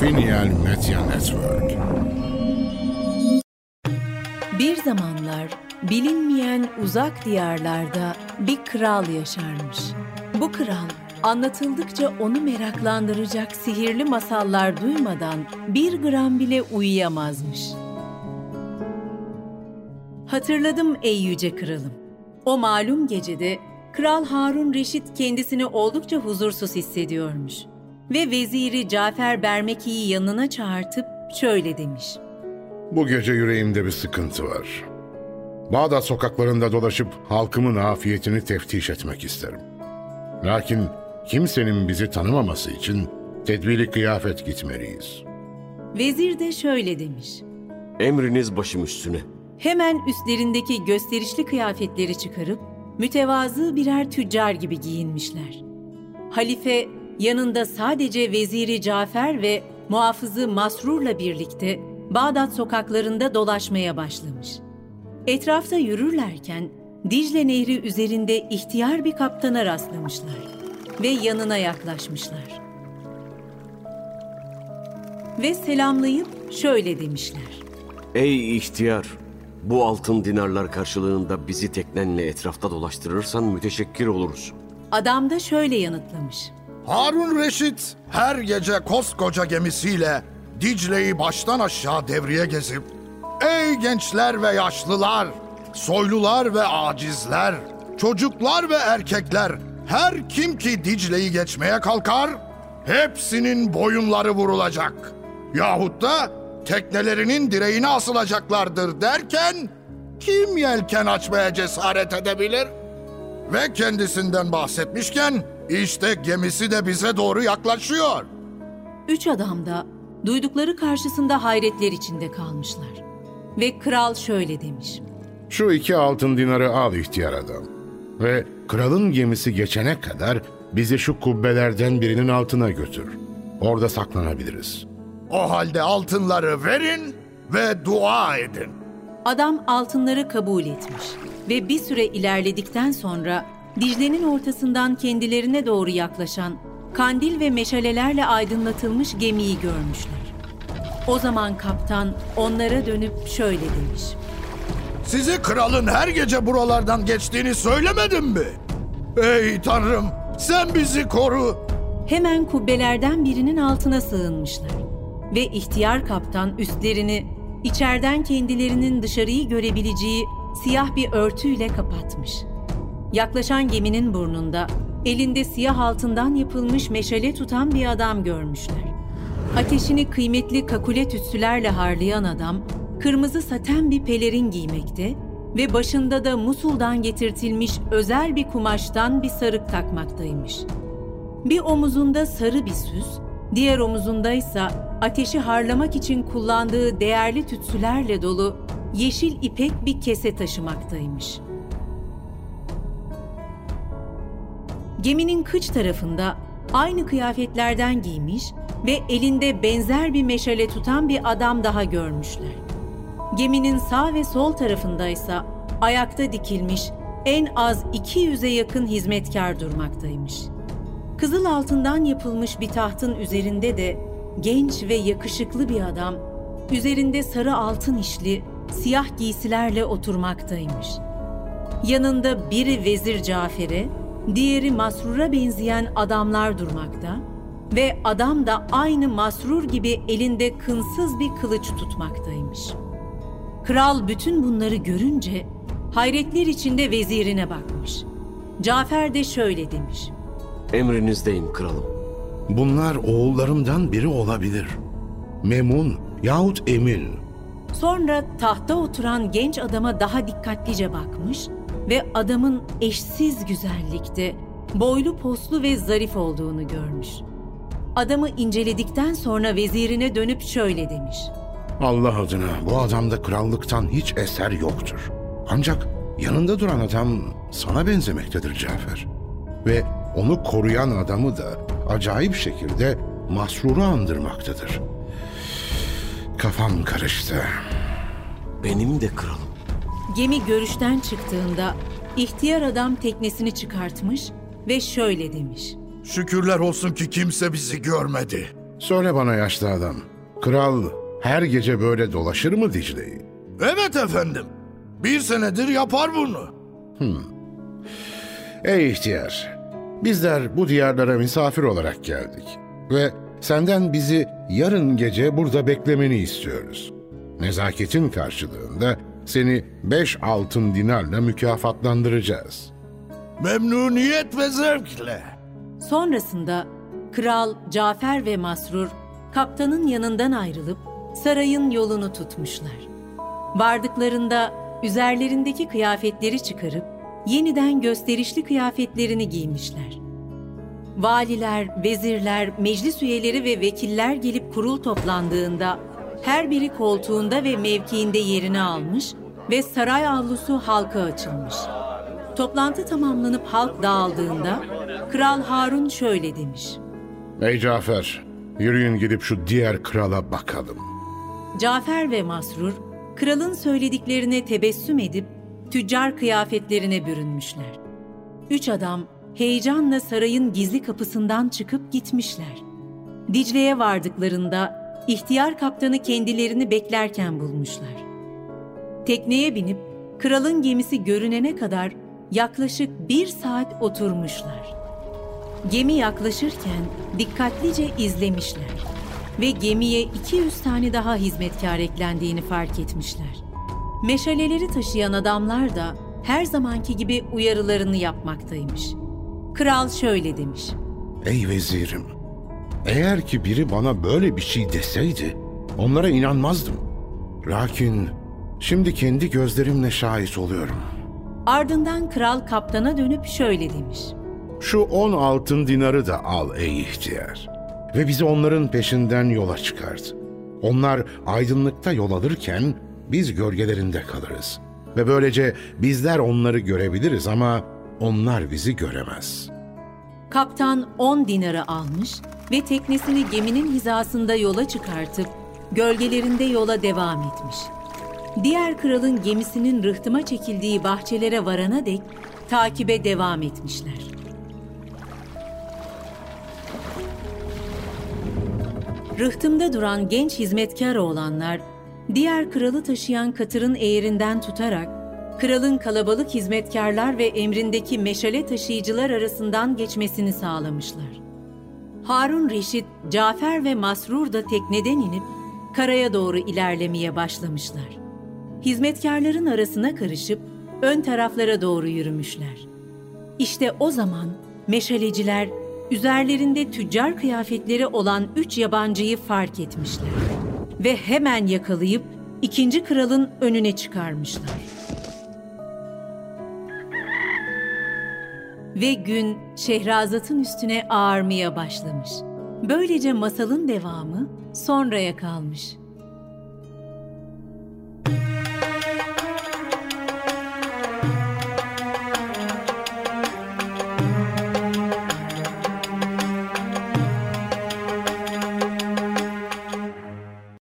Finial Media Network. Bir zamanlar bilinmeyen uzak diyarlarda bir kral yaşarmış. Bu kral anlatıldıkça onu meraklandıracak sihirli masallar duymadan bir gram bile uyuyamazmış. Hatırladım ey yüce kralım. O malum gecede Kral Harun Reşit kendisini oldukça huzursuz hissediyormuş. Ve veziri Cafer Bermeki'yi yanına çağırtıp şöyle demiş. Bu gece yüreğimde bir sıkıntı var. Bağdat sokaklarında dolaşıp halkımın afiyetini teftiş etmek isterim. Lakin kimsenin bizi tanımaması için tedbiri kıyafet gitmeliyiz. Vezir de şöyle demiş. Emriniz başım üstüne. Hemen üstlerindeki gösterişli kıyafetleri çıkarıp mütevazı birer tüccar gibi giyinmişler. Halife yanında sadece veziri Cafer ve muhafızı Masrur'la birlikte Bağdat sokaklarında dolaşmaya başlamış. Etrafta yürürlerken Dicle Nehri üzerinde ihtiyar bir kaptana rastlamışlar ve yanına yaklaşmışlar. Ve selamlayıp şöyle demişler. Ey ihtiyar! Bu altın dinarlar karşılığında bizi teknenle etrafta dolaştırırsan müteşekkir oluruz. Adam da şöyle yanıtlamış. Harun Reşit her gece koskoca gemisiyle Dicle'yi baştan aşağı devriye gezip Ey gençler ve yaşlılar, soylular ve acizler, çocuklar ve erkekler, her kim ki Dicle'yi geçmeye kalkar, hepsinin boyunları vurulacak. Yahut da teknelerinin direğine asılacaklardır derken, kim yelken açmaya cesaret edebilir? Ve kendisinden bahsetmişken, işte gemisi de bize doğru yaklaşıyor. Üç adam da duydukları karşısında hayretler içinde kalmışlar. Ve kral şöyle demiş. Şu iki altın dinarı al ihtiyar adam. Ve kralın gemisi geçene kadar bizi şu kubbelerden birinin altına götür. Orada saklanabiliriz. O halde altınları verin ve dua edin. Adam altınları kabul etmiş ve bir süre ilerledikten sonra Dicle'nin ortasından kendilerine doğru yaklaşan kandil ve meşalelerle aydınlatılmış gemiyi görmüşler. O zaman kaptan onlara dönüp şöyle demiş. Sizi kralın her gece buralardan geçtiğini söylemedim mi? Ey tanrım sen bizi koru. Hemen kubbelerden birinin altına sığınmışlar. Ve ihtiyar kaptan üstlerini içeriden kendilerinin dışarıyı görebileceği siyah bir örtüyle kapatmış. Yaklaşan geminin burnunda elinde siyah altından yapılmış meşale tutan bir adam görmüşler. Ateşini kıymetli kakule tütsülerle harlayan adam, kırmızı saten bir pelerin giymekte ve başında da Musul'dan getirtilmiş özel bir kumaştan bir sarık takmaktaymış. Bir omuzunda sarı bir süs, diğer omuzunda ise ateşi harlamak için kullandığı değerli tütsülerle dolu yeşil ipek bir kese taşımaktaymış. Geminin kıç tarafında aynı kıyafetlerden giymiş ve elinde benzer bir meşale tutan bir adam daha görmüşler. Geminin sağ ve sol tarafında ise ayakta dikilmiş en az 200'e yakın hizmetkar durmaktaymış. Kızıl altından yapılmış bir tahtın üzerinde de genç ve yakışıklı bir adam üzerinde sarı altın işli siyah giysilerle oturmaktaymış. Yanında biri Vezir Cafer'e, diğeri Masrur'a benzeyen adamlar durmakta ve adam da aynı Masrur gibi elinde kınsız bir kılıç tutmaktaymış. Kral bütün bunları görünce hayretler içinde vezirine bakmış. Cafer de şöyle demiş. Emrinizdeyim kralım. Bunlar oğullarımdan biri olabilir. Memun yahut Emin. Sonra tahta oturan genç adama daha dikkatlice bakmış ve adamın eşsiz güzellikte, boylu poslu ve zarif olduğunu görmüş. Adamı inceledikten sonra vezirine dönüp şöyle demiş. Allah adına bu adamda krallıktan hiç eser yoktur. Ancak yanında duran adam sana benzemektedir Cafer. Ve onu koruyan adamı da acayip şekilde Masrur'u andırmaktadır. Kafam karıştı. Benim de kralım. Gemi görüşten çıktığında ihtiyar adam teknesini çıkartmış ve şöyle demiş. Şükürler olsun ki kimse bizi görmedi. Söyle bana yaşlı adam. Kral her gece böyle dolaşır mı Dicle'yi? Evet efendim. Bir senedir yapar bunu. Ey ihtiyar, bizler bu diyarlara misafir olarak geldik ve senden bizi yarın gece burada beklemeni istiyoruz. Nezaketin karşılığında seni beş altın dinarla mükafatlandıracağız. Memnuniyet ve zevkle. Sonrasında kral Cafer ve Masrur kaptanın yanından ayrılıp sarayın yolunu tutmuşlar. Vardıklarında üzerlerindeki kıyafetleri çıkarıp yeniden gösterişli kıyafetlerini giymişler. Valiler, vezirler, meclis üyeleri ve vekiller gelip kurul toplandığında her biri koltuğunda ve mevkiinde yerini almış ve saray avlusu halka açılmış. Toplantı tamamlanıp halk dağıldığında Kral Harun şöyle demiş. Ey Cafer, yürüyün gidip şu diğer krala bakalım. Cafer ve Masrur, kralın söylediklerine tebessüm edip tüccar kıyafetlerine bürünmüşler. Üç adam heyecanla sarayın gizli kapısından çıkıp gitmişler. Dicle'ye vardıklarında ihtiyar kaptanı kendilerini beklerken bulmuşlar. Tekneye binip kralın gemisi görünene kadar yaklaşık bir saat oturmuşlar. Gemi yaklaşırken dikkatlice izlemişler ve gemiye 200 tane daha hizmetkar eklendiğini fark etmişler. Meşaleleri taşıyan adamlar da her zamanki gibi uyarılarını yapmaktaymış. Kral şöyle demiş. Ey vezirim, eğer ki biri bana böyle bir şey deseydi, onlara inanmazdım. Lakin şimdi kendi gözlerimle şahit oluyorum. Ardından kral kaptana dönüp şöyle demiş. Şu on altın dinarı da al ey ihtiyar. Ve bizi onların peşinden yola çıkart. Onlar aydınlıkta yol alırken biz gölgelerinde kalırız. Ve böylece bizler onları görebiliriz ama onlar bizi göremez. Kaptan 10 dinarı almış ve teknesini geminin hizasında yola çıkartıp gölgelerinde yola devam etmiş. Diğer kralın gemisinin rıhtıma çekildiği bahçelere varana dek takibe devam etmişler. Rıhtımda duran genç hizmetkar oğlanlar, diğer kralı taşıyan katırın eğerinden tutarak, kralın kalabalık hizmetkarlar ve emrindeki meşale taşıyıcılar arasından geçmesini sağlamışlar. Harun Reşit, Cafer ve Masrur da tekneden inip karaya doğru ilerlemeye başlamışlar. Hizmetkarların arasına karışıp ön taraflara doğru yürümüşler. İşte o zaman meşaleciler üzerlerinde tüccar kıyafetleri olan üç yabancıyı fark etmişler. Ve hemen yakalayıp ikinci kralın önüne çıkarmışlar. Ve gün Şehrazat'ın üstüne ağarmaya başlamış. Böylece masalın devamı sonraya kalmış.